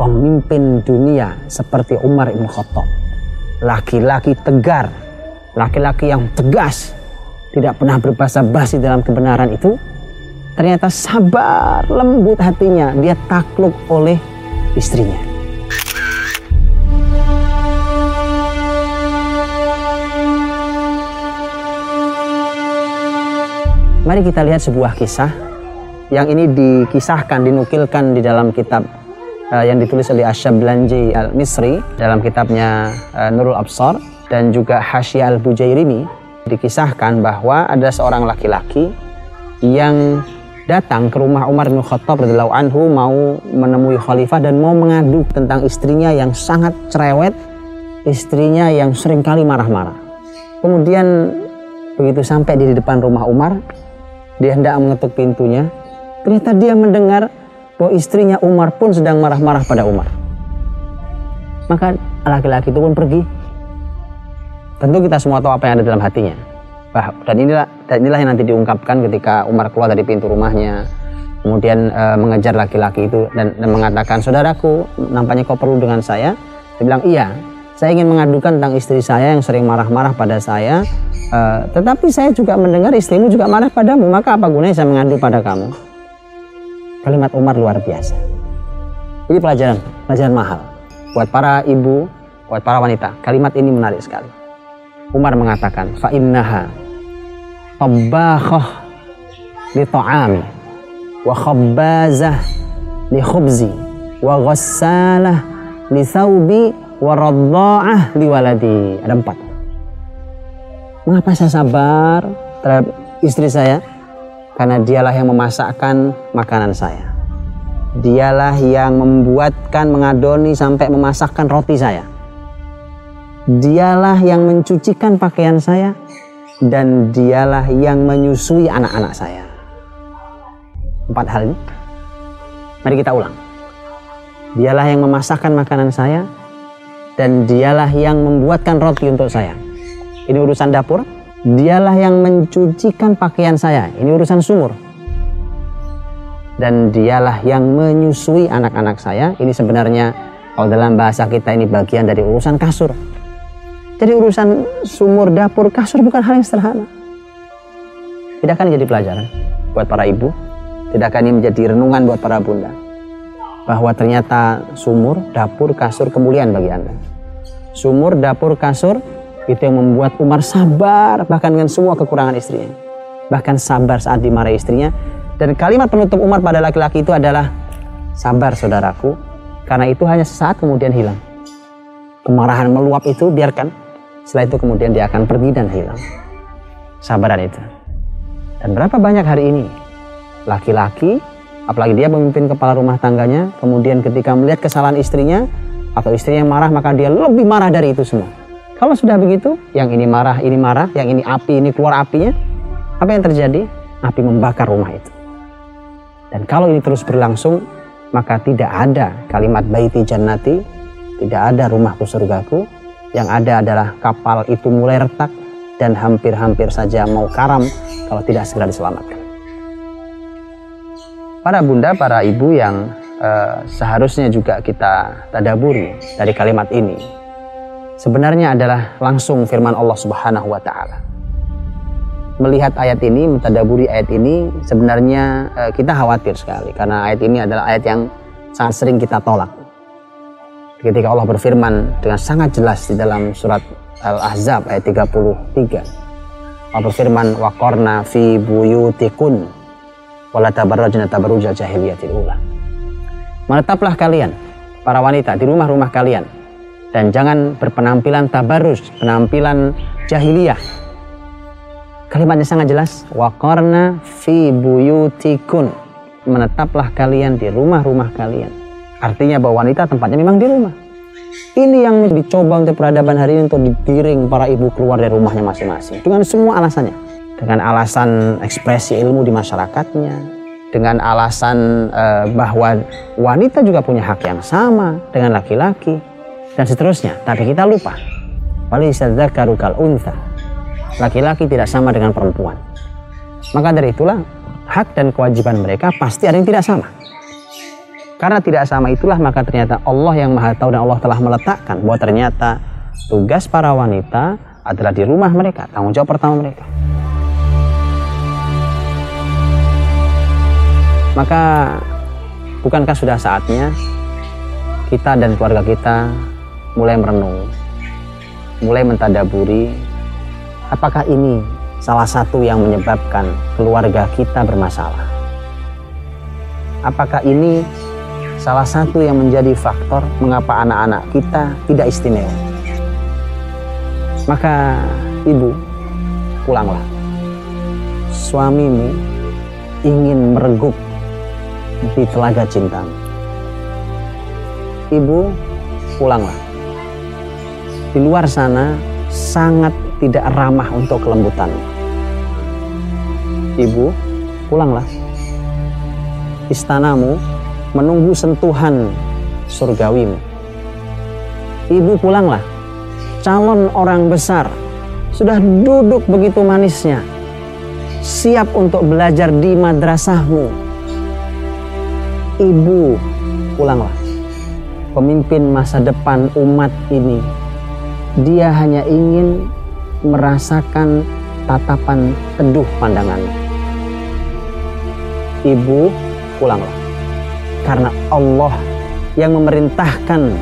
pemimpin dunia seperti Umar ibn Khattab. Laki-laki tegar, laki-laki yang tegas, tidak pernah berbahasa basi dalam kebenaran itu, ternyata sabar, lembut hatinya, dia takluk oleh istrinya. Mari kita lihat sebuah kisah yang ini dikisahkan, dinukilkan di dalam kitab uh, yang ditulis oleh Asyablanji Al-Misri dalam kitabnya uh, Nurul Absar dan juga Hasyiah Al-Bujairimi dikisahkan bahwa ada seorang laki-laki yang datang ke rumah Umar bin Khattab radhiyallahu anhu mau menemui khalifah dan mau mengadu tentang istrinya yang sangat cerewet, istrinya yang sering kali marah-marah. Kemudian begitu sampai di depan rumah Umar, dia hendak mengetuk pintunya. Ternyata dia mendengar bahwa istrinya Umar pun sedang marah-marah pada Umar. Maka laki-laki itu pun pergi. Tentu kita semua tahu apa yang ada dalam hatinya. Dan inilah dan inilah yang nanti diungkapkan ketika Umar keluar dari pintu rumahnya, kemudian e, mengejar laki-laki itu dan, dan mengatakan, saudaraku, nampaknya kau perlu dengan saya. Dia bilang, iya, saya ingin mengadukan tentang istri saya yang sering marah-marah pada saya Uh, tetapi saya juga mendengar istrimu juga marah padamu, maka apa gunanya saya mengadu pada kamu? Kalimat Umar luar biasa. Ini pelajaran, pelajaran mahal buat para ibu, buat para wanita. Kalimat ini menarik sekali. Umar mengatakan, fa innaha tabakhah li ta'ami wa khabbazah li khubzi wa ghassalah li thawbi wa li waladi. Ada empat Mengapa saya sabar terhadap istri saya? Karena dialah yang memasakkan makanan saya. Dialah yang membuatkan, mengadoni sampai memasakkan roti saya. Dialah yang mencucikan pakaian saya dan dialah yang menyusui anak-anak saya. Empat hal ini. Mari kita ulang. Dialah yang memasakkan makanan saya dan dialah yang membuatkan roti untuk saya ini urusan dapur. Dialah yang mencucikan pakaian saya, ini urusan sumur. Dan dialah yang menyusui anak-anak saya, ini sebenarnya kalau dalam bahasa kita ini bagian dari urusan kasur. Jadi urusan sumur, dapur, kasur bukan hal yang sederhana. Tidak akan jadi pelajaran buat para ibu, tidak akan menjadi renungan buat para bunda. Bahwa ternyata sumur, dapur, kasur kemuliaan bagi Anda. Sumur, dapur, kasur itu yang membuat Umar sabar bahkan dengan semua kekurangan istrinya. Bahkan sabar saat dimarahi istrinya. Dan kalimat penutup Umar pada laki-laki itu adalah sabar saudaraku karena itu hanya sesaat kemudian hilang. Kemarahan meluap itu biarkan. Setelah itu kemudian dia akan pergi dan hilang. Sabaran itu. Dan berapa banyak hari ini laki-laki apalagi dia memimpin kepala rumah tangganya kemudian ketika melihat kesalahan istrinya atau istrinya marah maka dia lebih marah dari itu semua kalau sudah begitu, yang ini marah, ini marah, yang ini api, ini keluar apinya, apa yang terjadi? Api membakar rumah itu. Dan kalau ini terus berlangsung, maka tidak ada kalimat baiti jannati, tidak ada rumahku surgaku, yang ada adalah kapal itu mulai retak dan hampir-hampir saja mau karam kalau tidak segera diselamatkan. Para bunda, para ibu yang uh, seharusnya juga kita tadaburi dari kalimat ini, sebenarnya adalah langsung firman Allah Subhanahu wa taala. Melihat ayat ini, mentadaburi ayat ini, sebenarnya eh, kita khawatir sekali karena ayat ini adalah ayat yang sangat sering kita tolak. Ketika Allah berfirman dengan sangat jelas di dalam surat Al-Ahzab ayat 33. Allah berfirman waqarna fi buyutikun wala tabarrajna. Menetaplah kalian para wanita di rumah-rumah kalian dan jangan berpenampilan tabarus, penampilan jahiliyah. Kalimatnya sangat jelas, waqarna fi buyutikun. Menetaplah kalian di rumah-rumah kalian. Artinya bahwa wanita tempatnya memang di rumah. Ini yang dicoba untuk peradaban hari ini untuk digiring para ibu keluar dari rumahnya masing-masing. Dengan semua alasannya. Dengan alasan ekspresi ilmu di masyarakatnya. Dengan alasan uh, bahwa wanita juga punya hak yang sama dengan laki-laki dan seterusnya. Tapi kita lupa. karukal unta. Laki-laki tidak sama dengan perempuan. Maka dari itulah hak dan kewajiban mereka pasti ada yang tidak sama. Karena tidak sama itulah maka ternyata Allah yang Maha Tahu dan Allah telah meletakkan bahwa ternyata tugas para wanita adalah di rumah mereka, tanggung jawab pertama mereka. Maka bukankah sudah saatnya kita dan keluarga kita mulai merenung, mulai mentadaburi apakah ini salah satu yang menyebabkan keluarga kita bermasalah? Apakah ini salah satu yang menjadi faktor mengapa anak-anak kita tidak istimewa? Maka ibu, pulanglah. Suamimu ingin meregup di telaga cintamu. Ibu, pulanglah. Di luar sana sangat tidak ramah untuk kelembutan. Ibu, pulanglah. Istanamu menunggu sentuhan surgawimu. Ibu pulanglah. Calon orang besar sudah duduk begitu manisnya. Siap untuk belajar di madrasahmu. Ibu, pulanglah. Pemimpin masa depan umat ini dia hanya ingin merasakan tatapan teduh pandangan. Ibu, pulanglah. Karena Allah yang memerintahkan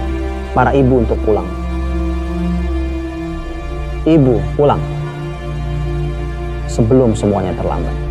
para ibu untuk pulang. Ibu, pulang. Sebelum semuanya terlambat.